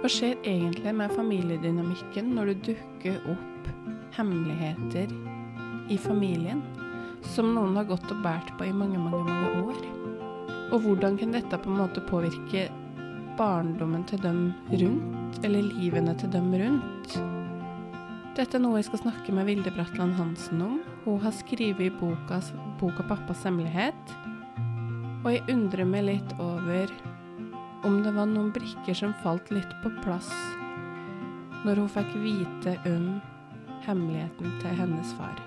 Hva skjer egentlig med familiedynamikken når det dukker opp hemmeligheter i familien som noen har gått og båret på i mange, mange, mange år? Og hvordan kan dette på en måte påvirke barndommen til dem rundt, eller livene til dem rundt? Dette er noe jeg skal snakke med Vilde Bratland Hansen om. Hun har skrevet i boka, boka 'Pappas hemmelighet'. Og jeg undrer meg litt over om det var noen brikker som falt litt på plass når hun fikk vite om hemmeligheten til hennes far.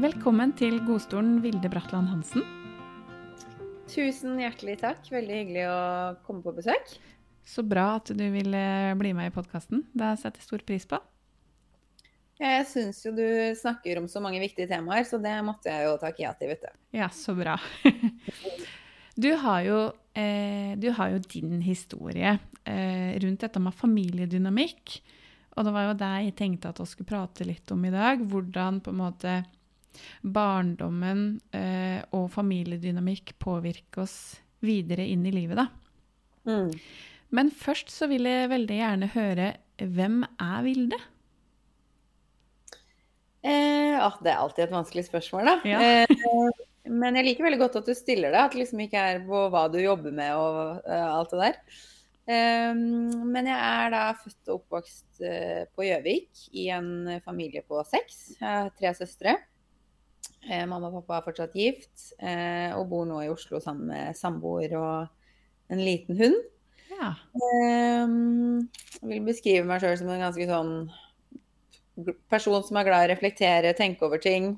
Velkommen til godstolen Vilde Bratland Hansen. Tusen hjertelig takk. Veldig hyggelig å komme på besøk. Så bra at du ville bli med i podkasten. Det setter jeg stor pris på. Jeg syns jo du snakker om så mange viktige temaer, så det måtte jeg jo takke ja til, vet du. Ja, så bra. Du har jo, eh, du har jo din historie eh, rundt dette med familiedynamikk. Og det var jo det jeg tenkte at vi skulle prate litt om i dag. Hvordan på en måte barndommen eh, og familiedynamikk påvirker oss videre inn i livet, da. Mm. Men først så vil jeg veldig gjerne høre hvem er Vilde? Eh, ah, det er alltid et vanskelig spørsmål, da. Ja. Eh, men jeg liker veldig godt at du stiller det. At det liksom ikke er på hva du jobber med og uh, alt det der. Um, men jeg er da født og oppvokst uh, på Gjøvik i en familie på seks. Jeg har tre søstre. Uh, mamma og pappa er fortsatt gift og bor nå i Oslo sammen med samboer og en liten hund. Ja. Um, jeg vil beskrive meg sjøl som en ganske sånn person som er glad i å reflektere, tenke over ting.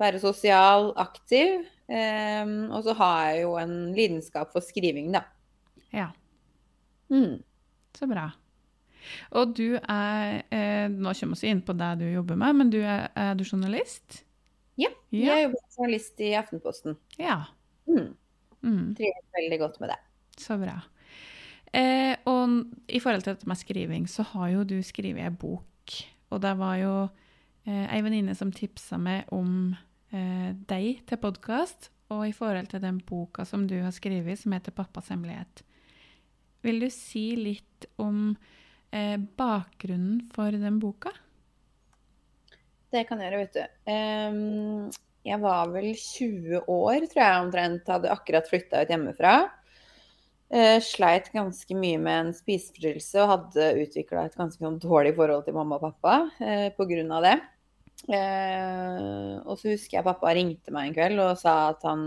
Være sosial, aktiv. Um, og så har jeg jo en lidenskap for skriving, da. ja. Mm. Så bra. Og du er eh, Nå kommer vi inn på det du jobber med, men du er, er du journalist? Ja, Ja. jeg jobber som journalist i Aftenposten. Ja. Mm. Mm, Trives veldig godt med det. så bra. Eh, og i forhold til dette med skriving, så har jo du skrevet ei bok. Og det var jo eh, ei venninne som tipsa meg om deg til podkast. Og i forhold til den boka som du har skrevet, som heter 'Pappas hemmelighet'. Vil du si litt om eh, bakgrunnen for den boka? Det kan jeg gjøre, vet du. Um, jeg var vel 20 år, tror jeg omtrent. Hadde akkurat flytta ut hjemmefra. Uh, sleit ganske mye med en spiseforstyrrelse og hadde utvikla et ganske sånn dårlig forhold til mamma og pappa uh, pga. det. Eh, og så husker jeg pappa ringte meg en kveld og sa at han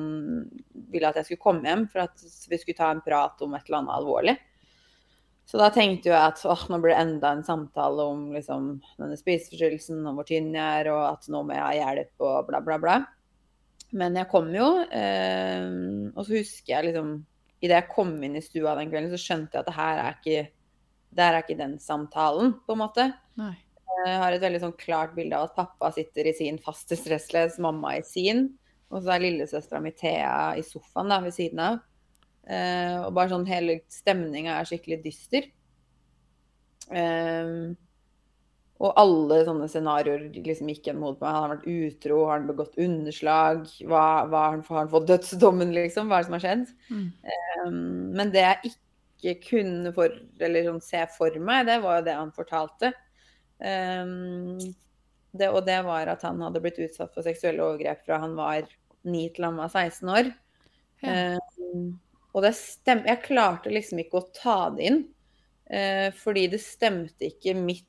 ville at jeg skulle komme hjem for at vi skulle ta en prat om et eller annet alvorlig. Så da tenkte jeg at åh, nå blir det enda en samtale om liksom, denne spiseforstyrrelsen, om hvor tynn jeg er, og at nå må jeg ha hjelp og bla, bla, bla. Men jeg kom jo, eh, og så husker jeg liksom Idet jeg kom inn i stua den kvelden, så skjønte jeg at det her er ikke, det her er ikke den samtalen, på en måte. Nei. Jeg har et veldig sånn klart bilde av at pappa sitter i sin faste stressless, mamma i sin. Og så er lillesøstera mi Thea i sofaen da, ved siden av. Eh, og bare sånn hele stemninga er skikkelig dyster. Eh, og alle sånne scenarioer liksom gikk igjen mot meg. Han har vært utro, har han begått underslag? Hva, hva har, han, har han fått dødsdommen, liksom? Hva er det som har skjedd? Mm. Um, men det jeg ikke kunne for, eller sånn se for meg, det var jo det han fortalte. Um, det, og det var at han hadde blitt utsatt for seksuelle overgrep fra han var 9 til han var 16 år. Ja. Um, og det stem, jeg klarte liksom ikke å ta det inn, uh, fordi det stemte ikke mitt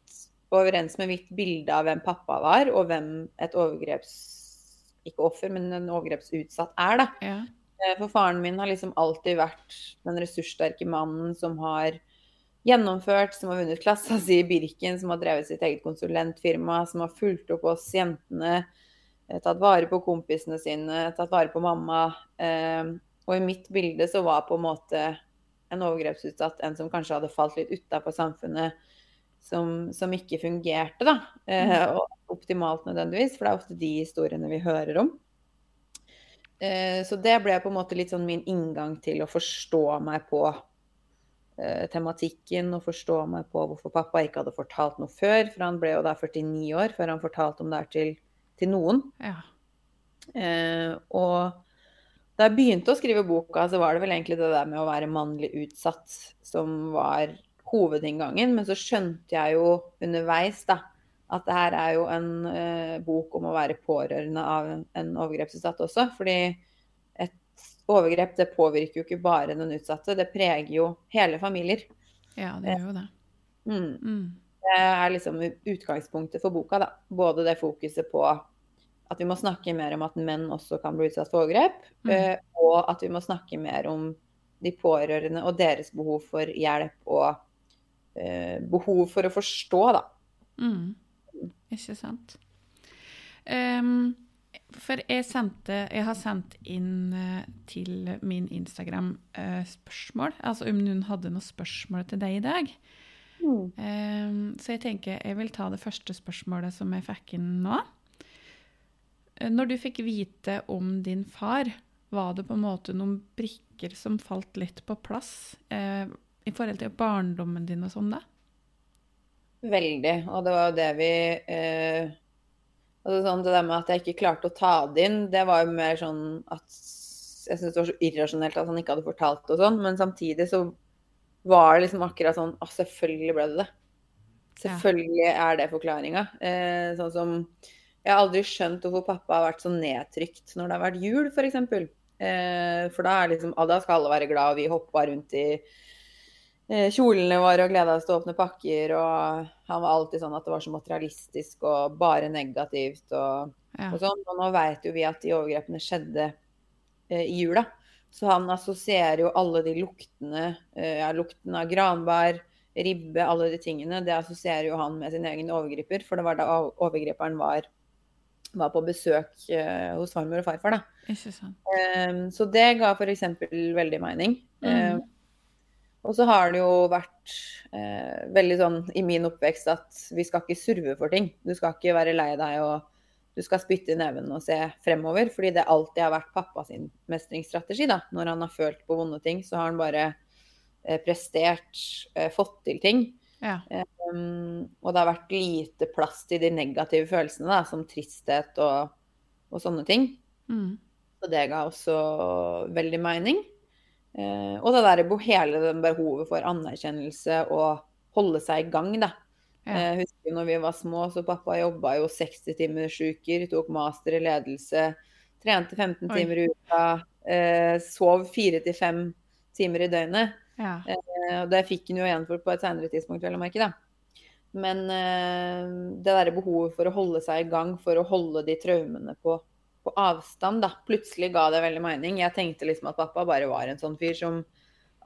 overens med mitt bilde av hvem pappa var, og hvem et overgreps... Ikke offer, men en overgrepsutsatt er, da. Ja. Eh, For faren min har liksom alltid vært den ressurssterke mannen som har gjennomført, som har vunnet klassa si i Birken, som har drevet sitt eget konsulentfirma, som har fulgt opp oss jentene, eh, tatt vare på kompisene sine, tatt vare på mamma. eh, Og i mitt bilde så var på en måte en overgrepsutsatt en som kanskje hadde falt litt utafor samfunnet, som, som ikke fungerte, da. eh, Og optimalt nødvendigvis, for det er ofte de historiene vi hører om. Så det ble på en måte litt sånn min inngang til å forstå meg på tematikken og forstå meg på hvorfor pappa ikke hadde fortalt noe før. For han ble jo da 49 år før han fortalte om det her til, til noen. ja. Eh, og da jeg begynte å skrive boka, så var det vel egentlig det der med å være mannlig utsatt som var hovedinngangen, men så skjønte jeg jo underveis da, at det her er jo en eh, bok om å være pårørende av en, en overgrepsutsatt også. Fordi overgrep det påvirker jo ikke bare den utsatte, det preger jo hele familier. Ja, det gjør jo det. Mm. Mm. Det er liksom utgangspunktet for boka. da. Både det fokuset på at vi må snakke mer om at menn også kan bli utsatt for overgrep, Mm. eh, og at vi må snakke mer om de pårørende og deres behov for hjelp og eh, behov for å forstå, da. Mm. Ikke sant. Ehm, for jeg sendte Jeg har sendt inn eh, til min Instagram eh, spørsmål. Altså om noen hadde noen spørsmål til deg i dag. Ehm, så jeg tenker jeg vil ta det første spørsmålet som jeg fikk inn nå. Eh, Når du fikk vite om din far, var det på en måte noen brikker som falt litt på plass i forhold til barndommen din og sånn, da? Veldig. Og det var jo det vi eh, altså sånn, Det der med at jeg ikke klarte å ta det inn, det var jo mer sånn at jeg syntes det var så irrasjonelt at han ikke hadde fortalt det og sånn, men samtidig så var det liksom akkurat sånn Å, selvfølgelig ble det det. Selvfølgelig er det forklaringa. Eh, sånn som Jeg har aldri skjønt hvorfor pappa har vært så nedtrykt når det har vært jul, f.eks. Eh, for da er liksom, da skal alle være glad, og vi hoppa rundt i kjolene våre og gleda oss til å åpne pakker. Og han var alltid sånn at det var så materialistisk og bare negativt og, Ja. og sånn. Og nå vet jo vi at de overgrepene skjedde eh, i jula. Så han assosierer jo alle de luktene, eh, ja, lukten av granbar, ribbe, alle de tingene, det assosierer jo han med sin egen overgriper. For det var da ov- overgriperen var, var på besøk eh, hos farmor og farfar, da. Ikke sant. Um, så det ga f.eks. veldig mening. Mhm. Um, og så har det jo vært eh, veldig sånn i min oppvekst at vi skal ikke surve for ting. Du skal ikke være lei deg og du skal spytte i neven og se fremover. Fordi det alltid har vært pappa sin mestringsstrategi. da. Når han har følt på vonde ting, så har han bare eh, prestert, eh, fått til ting. Ja. Um, og det har vært lite plass til de negative følelsene, da, som tristhet og, og sånne ting. Mm. Så det ga også veldig mening. Eh, og det der, hele det behovet for anerkjennelse og holde seg i gang, da. Ja. Jeg husker når vi var små, så pappa jobba jo 60 timers uker, tok master i ledelse, trente 15 Oi. timer i uka, eh, sov 4-5 timer i døgnet. ja. Eh, Og det fikk han jo igjen for på et senere tidspunkt, vel å merke. da. Men eh, det derre behovet for å holde seg i gang, for å holde de traumene på, på avstand, da. Plutselig ga det veldig mening. Jeg tenkte liksom at pappa bare var en sånn fyr som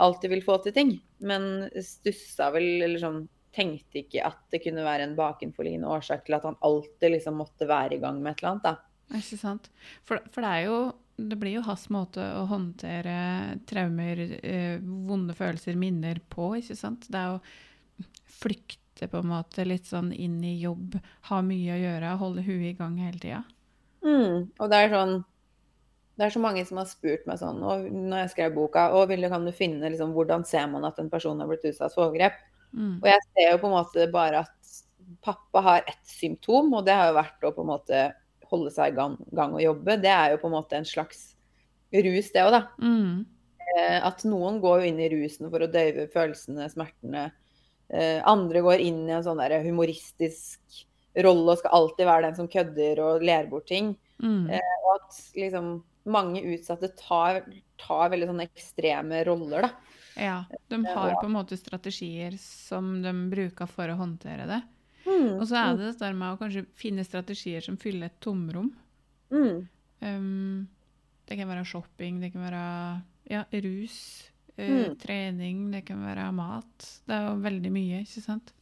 alltid vil få til ting. Men stussa vel, eller sånn Tenkte ikke at det kunne være en bakenforliggende årsak til at han alltid liksom måtte være i gang med et eller annet, da. Ikke sant. For, for det er jo Det blir jo hans måte å håndtere traumer, eh, vonde følelser, minner på, ikke sant. Det er å flykte på en måte litt sånn inn i jobb, ha mye å gjøre, holde huet i gang hele tida. Mm, og det er sånn Det er så mange som har spurt meg sånn og når jeg skrev boka og Ville, kan du finne liksom, hvordan ser man at en person har blitt utsatt for overgrep? Mm. Og jeg ser jo på en måte bare at pappa har ett symptom, og det har jo vært å på en måte holde seg i gang, gang og jobbe. Det er jo på en måte en slags rus, det òg, da. Mm. Eh, At noen går jo inn i rusen for å døyve følelsene, smertene. Eh, Andre går inn i en sånn der humoristisk rolle og skal alltid være den som kødder og ler bort ting. Mm. Og at liksom mange utsatte tar, tar veldig sånne ekstreme roller, da. Ja. De har på en måte strategier som de bruker for å håndtere det. Mm, Og så er det dette med å kanskje finne strategier som fyller et tomrom. mm, Um, det kan være shopping, det kan være ja, rus, eh, Mm. trening, det kan være mat. Det er jo veldig mye, ikke sant?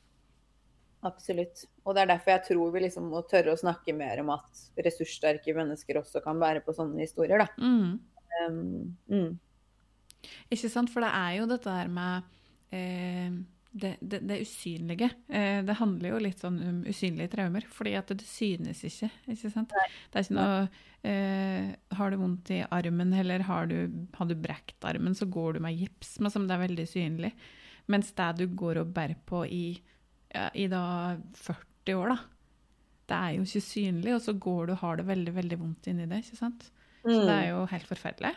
Absolutt. Og det er derfor jeg tror vi liksom må tørre å snakke mer om at ressurssterke mennesker også kan være på sånne historier, da. Mm. Um, mm. Ikke sant? For det er jo dette her med eh, det, det, det usynlige. Eh, det handler jo litt sånn om usynlige traumer, fordi at det synes ikke. ikke sant? Det er ikke noe eh, Har du vondt i armen, eller har du, har du brekt armen, så går du med gips, men som det er veldig synlig. Mens det du går og bærer på i, ja, i da 40 år, da, det er jo ikke synlig, og så går du og har det veldig, veldig vondt inni det. ikke sant? Så det er jo helt forferdelig.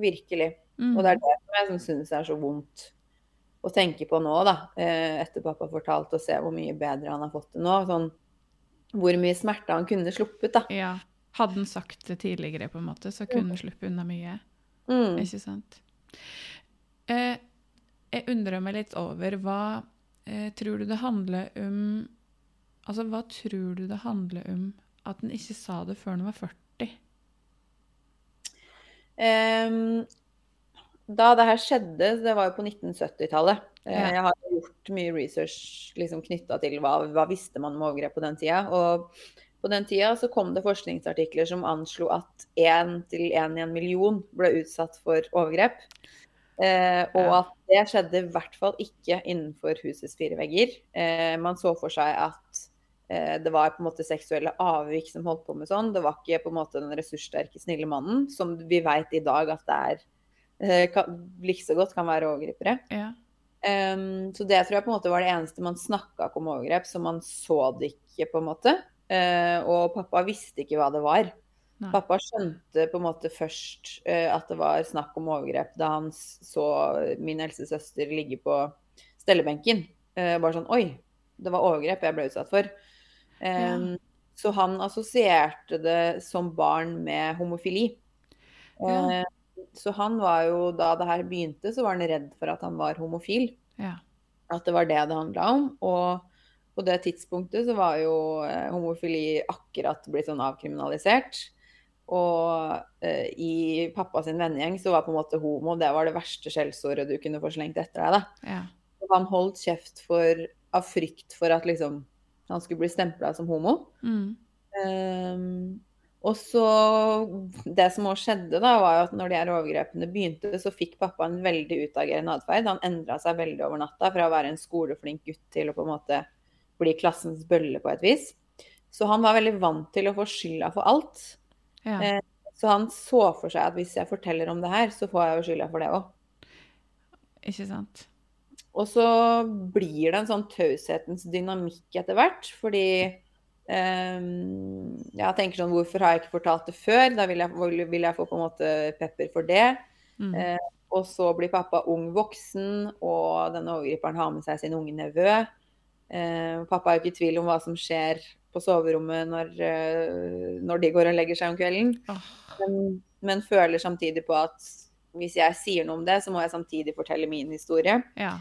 Virkelig. Mm. Og det er det som jeg syns er så vondt å tenke på nå, da, eh, etter pappa fortalte, og se hvor mye bedre han har fått det nå. Sånn, hvor mye smerte han kunne sluppet, da. Ja. Hadde han sagt det tidligere, på en måte, så kunne han sluppet unna mye. Mm. Ikke sant? Eh, jeg undrer meg litt over hva eh, tror du det handler om Altså, hva tror du det handler om at den ikke sa det før den var 40? Um, da det her skjedde, det var jo på 1970-tallet. Eh, Ja. Jeg har gjort mye research liksom, knytta til hva, hva visste man om overgrep på den tida. Og på den tida så kom det forskningsartikler som anslo at én til én i en million ble utsatt for overgrep. Eh, og at det skjedde i hvert fall ikke innenfor husets fire vegger. Eh, man så for seg at eh, det var på en måte seksuelle avvik som holdt på med sånn. Det var ikke på en måte den ressurssterke, snille mannen som vi veit i dag at det er eh, like så godt kan være overgripere. Ja. Så det tror jeg på en måte var det eneste man snakka ikke om overgrep, så man så det ikke, på en måte. Eh, og pappa visste ikke hva det var. Nei. Pappa skjønte på en måte først uh, at det var snakk om overgrep da han så min eldste søster ligge på stellebenken. Uh, bare sånn Oi, det var overgrep jeg ble utsatt for. Ehm, Så han assosierte det som barn med homofili. Ja. Uh, så han var jo, da det her begynte, så var han redd for at han var homofil. ja. At det var det det handla om. Og på det tidspunktet så var jo homofili akkurat blitt sånn avkriminalisert. Og uh, i pappa sin vennegjeng så var på en måte homo det var det verste skjellsordet du kunne få slengt etter deg. da. ja. Han holdt kjeft for, av frykt for at liksom, han skulle bli stempla som homo. Mm. Um, og så Det som også skjedde, da, var jo at når de her overgrepene begynte, så fikk pappa en veldig utagerende atferd. Han endra seg veldig over natta fra å være en skoleflink gutt til å på en måte bli klassens bølle på et vis. Så han var veldig vant til å få skylda for alt. Ja. Eh, Så han så for seg at hvis jeg forteller om det her, så får jeg jo skylda for det òg. Ikke sant? Og så blir det en sånn taushetens dynamikk etter hvert, fordi ehm, jeg tenker sånn Hvorfor har jeg ikke fortalt det før? Da vil jeg, vil- vil jeg få på en måte pepper for det. Mm. Eh, og så blir pappa ung voksen, og denne overgriperen har med seg sin unge nevø. Eh, pappa er jo ikke i tvil om hva som skjer på soverommet når, eh, når de går og legger seg om kvelden. Men, men føler samtidig på at hvis jeg sier noe om det, så må jeg samtidig fortelle min historie. ja.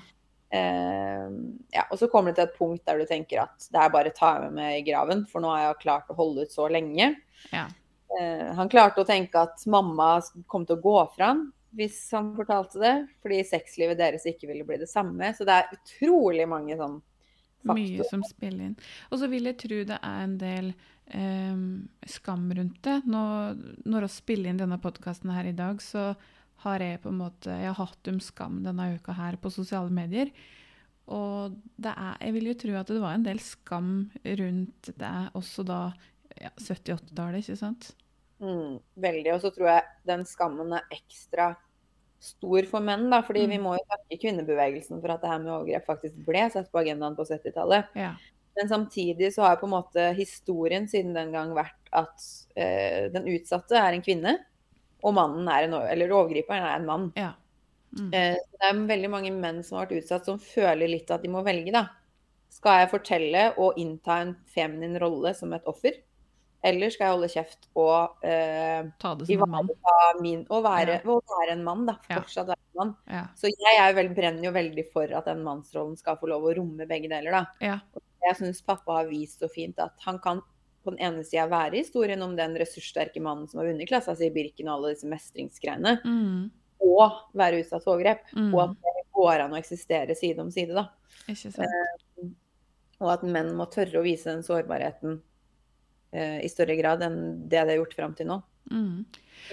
Eh, ja, og så kommer det til et punkt der du tenker at det er bare å ta med meg i graven, for nå har jeg klart å holde ut så lenge. Ja. Eh, han klarte å tenke at mamma kom til å gå fra han hvis han fortalte det, fordi sexlivet deres ikke ville bli det samme. Så det er utrolig mange sånn Mye som spiller inn. Og så vil jeg tro det er en del em, skam rundt det. Nå, når vi spiller inn denne podkasten her i dag, så har jeg på en måte Jeg har hatt om skam denne uka her på sosiale medier. Og det er, jeg vil jo tro at det var en del skam rundt det også da ja, 70-80-tallet, ikke sant? Mm, veldig. Og så tror jeg den skammen er ekstra stor for menn, da. Fordi Mm. vi må jo takke kvinnebevegelsen for at det her med overgrep faktisk ble satt på agendaen på 70-tallet. Ja. Men samtidig så har på en måte historien siden den gang vært at eh, den utsatte er en kvinne, og mannen er en, eller overgriperen er en mann. ja. Mm. Eh, det er veldig mange menn som har vært utsatt, som føler litt at de må velge, da. Skal jeg fortelle og innta en feminin rolle som et offer? Eller skal jeg holde kjeft og uh, Ta det som en mann. ivareta min Å være, Ja. og være en mann, da. Ja. Være en mann. Ja. Så jeg er vel, brenner jo veldig for at den mannsrollen skal få lov å romme begge deler, da. Ja. Jeg syns pappa har vist så fint at han kan på den ene sida være historien om den ressurssterke mannen som har vunnet klassa si i Birken og alle disse mestringsgreiene, Mm. og være utsatt for overgrep. Mm. Og at det går an å eksistere side om side, da. Ikke sant? Og at menn må tørre å vise den sårbarheten eh, i større grad enn det det har gjort fram til nå. Mm.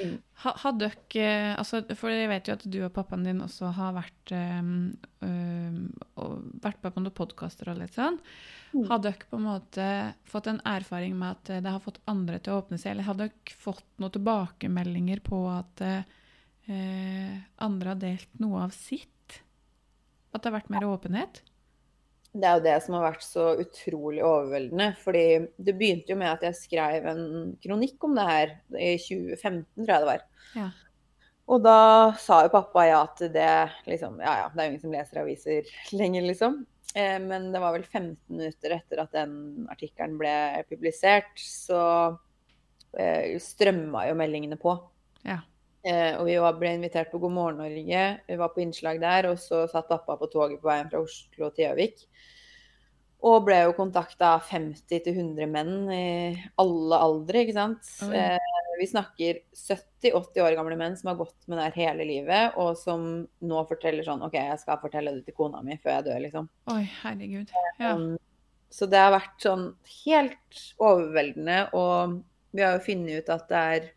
Mm. Ha, dere altså, For jeg vet jo at du og pappaen din også har vært, øh, vært på noen podkaster og litt sånn. Mm. Har dere på en måte fått en erfaring med at eh, det har fått andre til å åpne seg, eller har dere fått noen tilbakemeldinger på at øh, andre har delt noe av sitt? At det har vært mer åpenhet? Det er jo det som har vært så utrolig overveldende. fordi det begynte jo med at jeg skrev en kronikk om det her i 2015, tror jeg det var. Ja. Og da sa jo pappa ja til det, liksom. Ja ja, det er jo ingen som leser aviser lenger, liksom. Eh, men det var vel 15 minutter etter at den artikkelen ble publisert, så eh, strømma jo meldingene på. Ja. Eh, og vi ble invitert på God morgen Norge, vi var på innslag der, og så satt pappa på toget på veien fra Oslo til Gjøvik. Og ble jo kontakta av 50-100 menn i alle aldre, ikke sant. Mm. Eh, vi snakker 70-80 år gamle menn som har gått med det her hele livet, og som nå forteller sånn OK, jeg skal fortelle det til kona mi før jeg dør, liksom. Oi, herregud. Ja. Um, så det har vært sånn helt overveldende, og vi har jo funnet ut at det er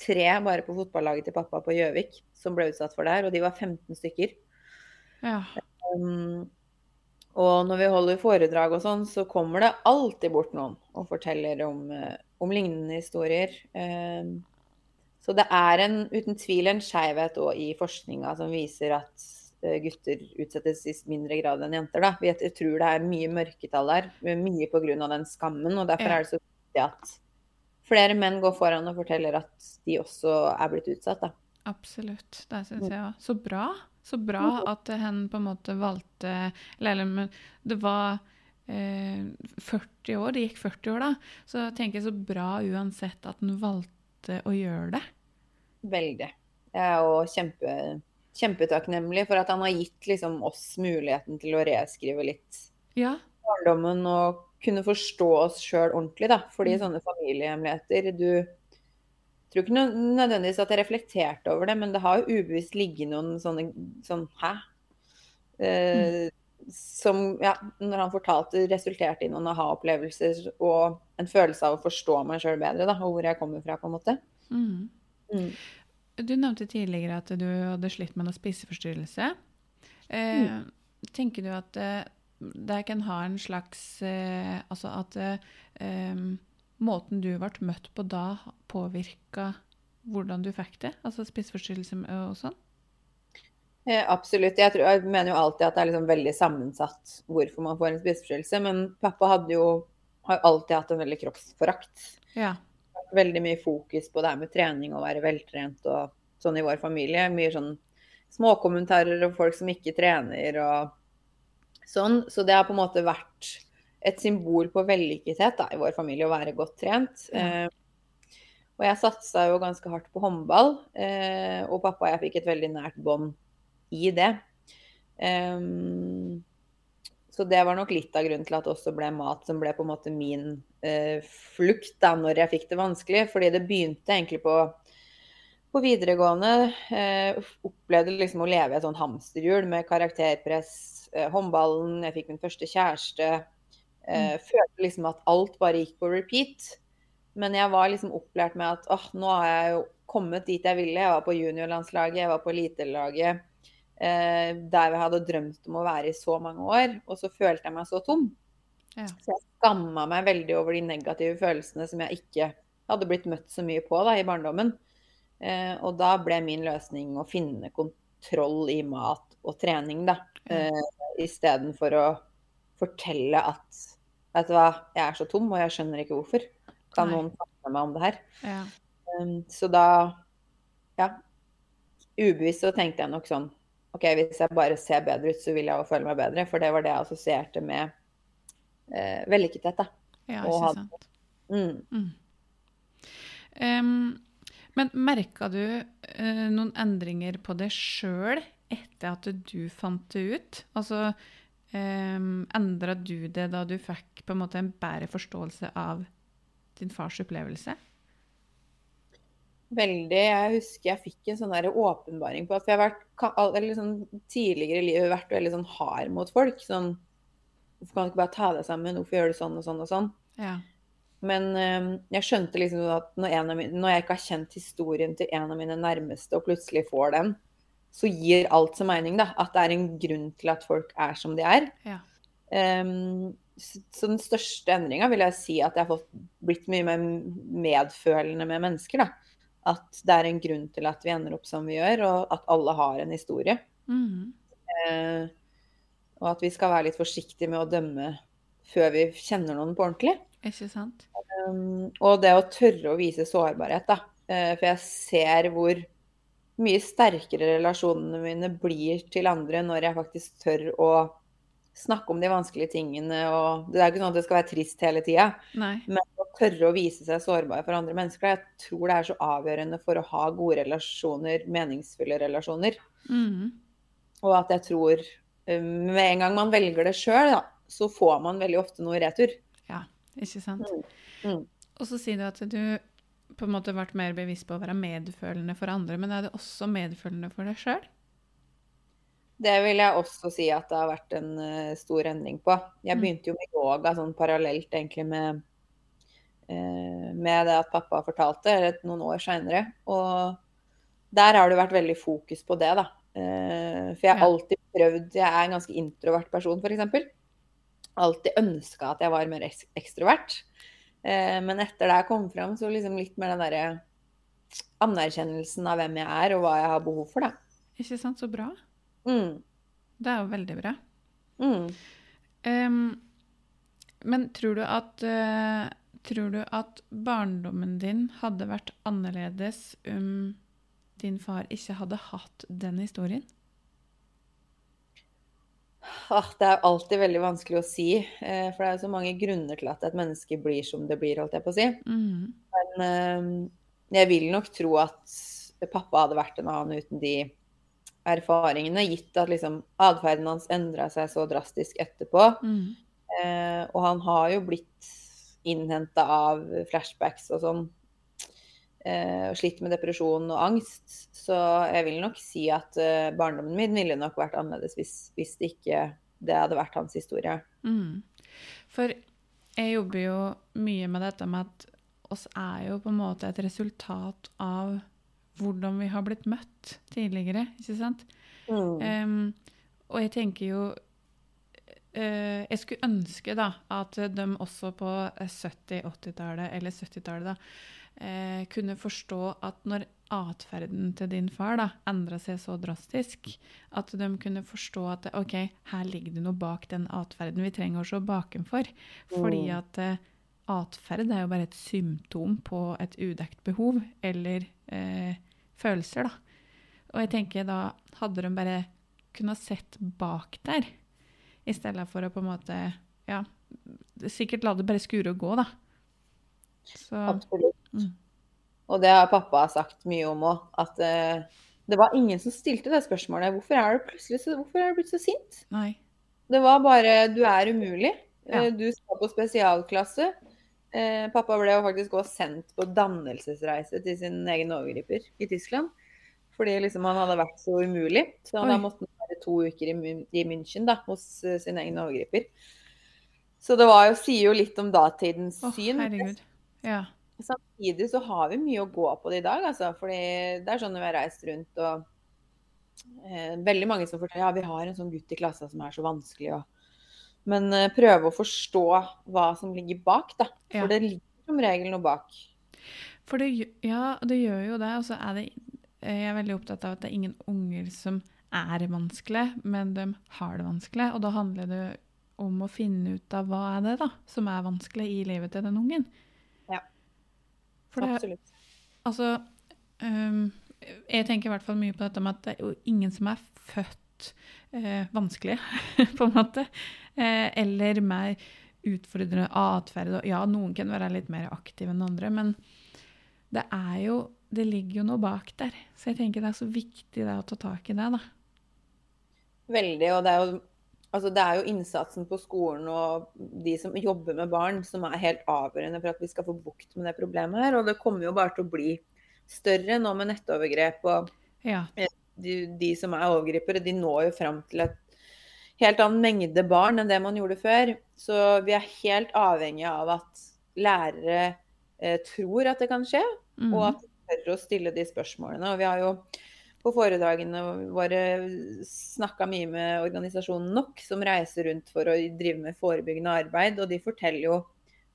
tre bare på fotballaget til pappa på Gjøvik som ble utsatt for det her, og de var 15 stykker. ja. Um, og når vi holder foredrag og sånn, så kommer det alltid bort noen og forteller om, eh, om lignende historier. Um, så det er en, uten tvil en skeivhet òg i forskninga som viser at eh, gutter utsettes i mindre grad enn jenter. Da. Jeg tror det er mye mørketall der, mye pga. den skammen. Og derfor er det så viktig at flere menn går foran og forteller at de også er blitt utsatt. Da. Absolutt. Det syns jeg òg. Så bra. Så bra at hen på en måte valgte Eller det var eh, 40 år, det gikk 40 år da. Så jeg tenker så bra uansett at han valgte å gjøre det. Veldig. Jeg er jo kjempe, kjempetakknemlig for at han har gitt liksom, oss muligheten til å reskrive litt Ja. barndommen og kunne forstå oss sjøl ordentlig. Da. Fordi Mm. sånne familiehemmeligheter Du tror ikke nødvendigvis at jeg reflekterte over det, men det har jo ubevisst ligget noen sånne sånn Hæ? Eh, som, ja, når han fortalte, resulterte i noen aha-opplevelser og en følelse av å forstå meg sjøl bedre, da, og hvor jeg kommer fra, på en måte. Mm. Mm. Du nevnte tidligere at du hadde slitt med noen spiseforstyrrelse. Eh, Tenker du at eh, det kan ha en slags eh, Altså at eh, måten du ble møtt på da, påvirka hvordan du fikk det? Altså spiseforstyrrelse og sånn? Eh, absolutt. Jeg, tror, jeg mener jo alltid at det er liksom veldig sammensatt hvorfor man får en spiseforstyrrelse. Men pappa hadde jo har alltid hatt en veldig kroppsforakt. Ja. Veldig mye fokus på det her med trening og være veltrent og sånn i vår familie. Mye sånn småkommentarer og folk som ikke trener og sånn. Så det har på en måte vært et symbol på vellykkethet da, i vår familie å være godt trent. Mm. Eh, og jeg satsa jo ganske hardt på håndball, eh, og pappa og jeg fikk et veldig nært bånd i det. Um, så det var nok litt av grunnen til at det også ble mat som ble på en måte min eh, flukt da når jeg fikk det vanskelig. Fordi det begynte egentlig på, på videregående. Eh, opplevde liksom å leve i et sånn hamsterhjul med karakterpress, håndballen, jeg fikk min første kjæreste. Mm. Følte liksom at alt bare gikk på repeat. Men jeg var liksom opplært med at åh, nå har jeg jo kommet dit jeg ville. Jeg var på juniorlandslaget, jeg var på elitelaget. Eh, der jeg hadde drømt om å være i så mange år. Og så følte jeg meg så tom. Ja. Så jeg skamma meg veldig over de negative følelsene som jeg ikke hadde blitt møtt så mye på da, i barndommen. Eh, og da ble min løsning å finne kontroll i mat og trening, da. Eh, Istedenfor å fortelle at Vet du hva, jeg er så tom, og jeg skjønner ikke hvorfor. Kan Nei. noen snakke med meg om det her? ja. Um, så da, ja, ubevisst så tenkte jeg nok sånn OK, hvis jeg bare ser bedre ut, så vil jeg jo føle meg bedre. For det var det jeg assosierte med eh, vellykkethet, da. ja ikke sant. Mm. Mm. Um, men merka du uh, noen endringer på deg sjøl etter at du fant det ut? Altså um, endra du det da du fikk på en måte en bedre forståelse av din fars opplevelse? Veldig. Jeg husker jeg fikk en sånn der åpenbaring på at jeg har vært eller sånn, tidligere i livet vært veldig sånn hard mot folk. Sånn Hvorfor kan du ikke bare ta deg sammen? Hvorfor gjør du sånn og sånn og sånn? Ja. Men um, jeg skjønte liksom at når, en av mine, når jeg ikke har kjent historien til en av mine nærmeste, og plutselig får den, så gir alt så mening, da. At det er en grunn til at folk er som de er. Ja. Um, så den største endringa vil jeg si at jeg har blitt mye mer medfølende med mennesker. da. At det er en grunn til at vi ender opp som vi gjør, og at alle har en historie. Mm. Uh, og at vi skal være litt forsiktige med å dømme før vi kjenner noen på ordentlig. Ikke sant? Um, og det å tørre å vise sårbarhet, da. Uh, for jeg ser hvor mye sterkere relasjonene mine blir til andre når jeg faktisk tør å snakke om de vanskelige tingene. Og det er ikke sånn at det skal være trist hele tida, men å tørre å vise seg sårbar for andre mennesker, jeg tror det er så avgjørende for å ha gode relasjoner, meningsfulle relasjoner. Mm. Og at jeg tror eh, med en gang man velger det sjøl, så får man veldig ofte noe i retur. Ja, ikke sant. Mm. Og så sier du at du på en måte vært mer bevisst på å være medfølende for andre, men er det også medfølende for deg sjøl? Det vil jeg også si at det har vært en uh, stor endring på. Jeg Mm. begynte jo med yoga sånn parallelt egentlig med, uh, med det at pappa fortalte, eller noen år seinere. Og der har det vært veldig fokus på det, da. Uh, for jeg har Ja. alltid prøvd Jeg er en ganske introvert person, f.eks. Alltid ønska at jeg var mer ekstrovert. Eh, men etter det jeg kom fram, så liksom litt mer den derre anerkjennelsen av hvem jeg er, og hva jeg har behov for, da. Ikke sant? Så bra. Mm. Det er jo veldig bra. Mm. Um, men tror du at uh, Tror du at barndommen din hadde vært annerledes om din far ikke hadde hatt den historien? Ah, det er alltid veldig vanskelig å si, eh, for det er så mange grunner til at et menneske blir som det blir, holdt jeg på å si. Mm. Men eh, jeg vil nok tro at pappa hadde vært en annen uten de erfaringene, gitt at liksom atferden hans endra seg så drastisk etterpå. Mm. Eh, og han har jo blitt innhenta av flashbacks og sånn. Eh, og slitt med depresjon og angst. Så jeg vil nok si at eh, barndommen min ville nok vært annerledes hvis, hvis det ikke det hadde vært hans historie. Mm. For jeg jobber jo mye med dette med at oss er jo på en måte et resultat av hvordan vi har blitt møtt tidligere, ikke sant? Mm. Um, og jeg tenker jo Uh, Jeg skulle ønske da at de også på 70-, 80-tallet, eller 70-tallet, da, eh, kunne forstå at når atferden til din far da endra seg så drastisk, at de kunne forstå at OK, her ligger det noe bak den atferden vi trenger å se bakenfor. Fordi Mm. at eh, atferd er jo bare et symptom på et udekt behov eller eh, følelser, da. Og jeg tenker da hadde de bare kunnet sett bak der, i stedet for å på en måte Ja, sikkert la det bare skure og gå, da. Så Absolutt. Mm. Og det har pappa sagt mye om òg. At uh, det var ingen som stilte det spørsmålet. Hvorfor er du plutselig så, hvorfor er du blitt så sint? nei. Det var bare Du er umulig. Ja. Eh, Du skal på spesialklasse. Eh, pappa ble jo faktisk også sendt på dannelsesreise til sin egen overgriper i Tyskland. Fordi liksom han hadde vært så umulig. Så Oi. da måtte han være to uker i, i München da, hos uh, sin egen overgriper. Så det var jo, sier jo litt om datidens oh, syn. herregud. Ja. Samtidig så har vi mye å gå på det i dag, altså. Fordi det er sånn når vi har reist rundt og eh, Veldig mange som forteller ja, vi har en sånn gutt i klassa som er så vanskelig. Og, men eh, prøve å forstå hva som ligger bak, da. Ja. For det ligger som regel noe bak. For det, ja, det gjør jo det. Og så er det Jeg er veldig opptatt av at det er ingen unger som er vanskelig, men de har det vanskelig. Og da handler det om å finne ut av hva er det da som er vanskelig i livet til den ungen. For det, Absolutt. Altså, um, jeg tenker i hvert fall mye på dette med at det er jo ingen som er født eh, vanskelig, på en måte. Eh, eller mer utfordrende atferd. Ja, noen kan være litt mer aktive enn andre, men det er jo Det ligger jo noe bak der. Så jeg tenker det er så viktig det å ta tak i det, da. Veldig. Og det er jo Altså, det er jo innsatsen på skolen og de som jobber med barn, som er helt avgjørende for at vi skal få bukt med det problemet her. Og det kommer jo bare til å bli større nå med nettovergrep. Og Ja. de, de som er overgripere, de når jo fram til et helt annen mengde barn enn det man gjorde før. Så vi er helt avhengige av at lærere eh, tror at det kan skje, Mhm. og at de tør å stille de spørsmålene. Og vi har jo på foredragene våre snakka mye med organisasjonen NOK, som reiser rundt for å drive med forebyggende arbeid. Og de forteller jo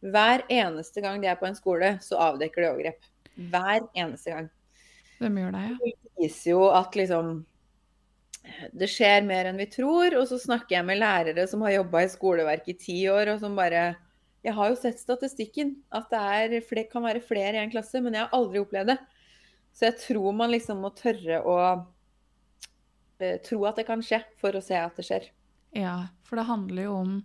hver eneste gang de er på en skole, så avdekker de overgrep. Hver eneste gang. De gjør det, ja. Det viser jo at liksom det skjer mer enn vi tror. Og så snakker jeg med lærere som har jobba i skoleverket i ti år, og som bare Jeg har jo sett statistikken, at det er, kan være flere i en klasse, men jeg har aldri opplevd det. Så jeg tror man liksom må tørre å eh, tro at det kan skje, for å se at det skjer. Ja, for det handler jo om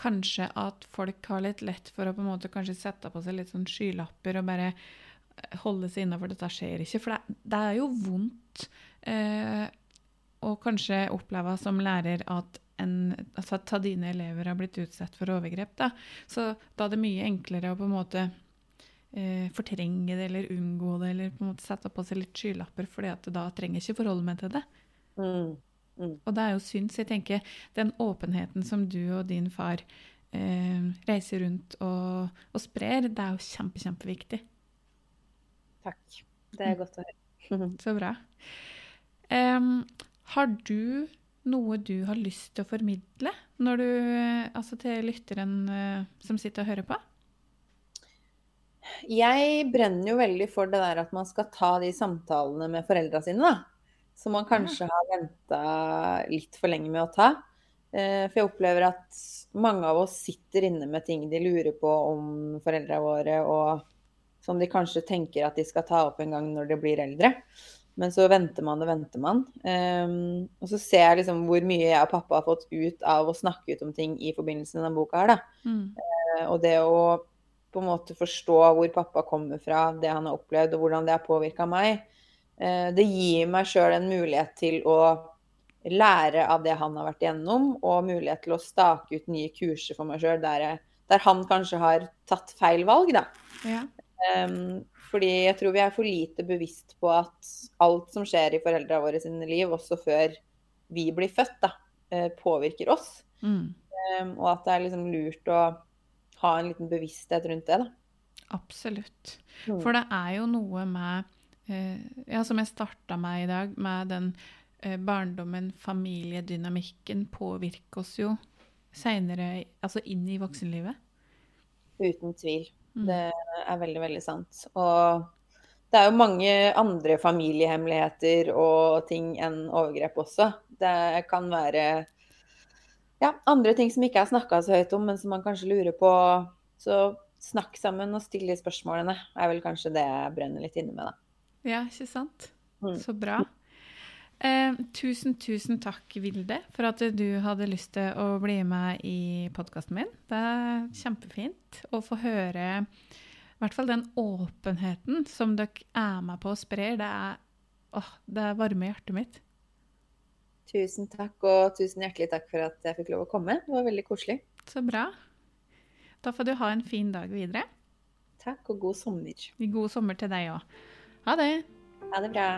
kanskje at folk har litt lett for å på en måte kanskje sette på seg litt sånn skylapper og bare eh, holde seg innafor dette skjer ikke. For det, det er jo vondt eh, å kanskje oppleve som lærer at en, altså at dine elever har blitt utsatt for overgrep. Da. Så da er det mye enklere å på en måte eh, fortrenge det eller unngå det, eller på en måte sette på seg litt skylapper, fordi at da trenger jeg ikke forholde meg til det. Mm. Mm. Og det er jo synd. Så jeg tenker den åpenheten som du og din far eh, reiser rundt og, og, sprer, det er jo kjempe, kjempeviktig. Takk. Det er godt å høre. Så bra. Um, har du noe du har lyst til å formidle når du, altså til lytteren uh, som sitter og hører på? Jeg brenner jo veldig for det der at man skal ta de samtalene med foreldra sine, da. Som man kanskje har venta litt for lenge med å ta. Uh, for jeg opplever at mange av oss sitter inne med ting de lurer på om foreldra våre, og som de kanskje tenker at de skal ta opp en gang når de blir eldre. Men så venter man og venter man. Um, og så ser jeg liksom hvor mye jeg og pappa har fått ut av å snakke ut om ting i forbindelse med denne boka her, da. Mm. Uh, og det å på en måte forstå hvor pappa kommer fra, det han har opplevd, og hvordan det har påvirka meg, uh, det gir meg sjøl en mulighet til å lære av det han har vært igjennom, og mulighet til å stake ut nye kurser for meg sjøl der, der, han kanskje har tatt feil valg, da. Ja. Um, fordi jeg tror vi er for lite bevisst på at alt som skjer i foreldra våre sine liv, også før vi blir født, da, eh, påvirker oss. Mm. Um, og at det er liksom lurt å ha en liten bevissthet rundt det. da. Absolutt. Mm. For det er jo noe med eh, Ja, som jeg starta med i dag, med den eh, barndommen, familiedynamikken, påvirker oss jo seinere, altså inn i voksenlivet. Uten tvil. Mm. Det er veldig, veldig sant. Og det er jo mange andre familiehemmeligheter og ting enn overgrep også. Det kan være ja, andre ting som ikke er snakka så høyt om, men som man kanskje lurer på. Så snakk sammen og still de spørsmålene er vel kanskje det jeg brenner litt inne med, da. Ja, ikke sant. Mm. Så bra. Eh, tusen, tusen takk, Vilde, for at du hadde lyst til å bli med i podkasten min. Det er kjempefint å få høre i hvert fall den åpenheten som dere er med på å sprer. Det er, åh, det er varme i hjertet mitt. Tusen takk, og tusen hjertelig takk for at jeg fikk lov å komme. Det var veldig koselig. Så bra. Da får du ha en fin dag videre. Takk, og god sommer. God sommer til deg òg. Ha det. Ha det bra.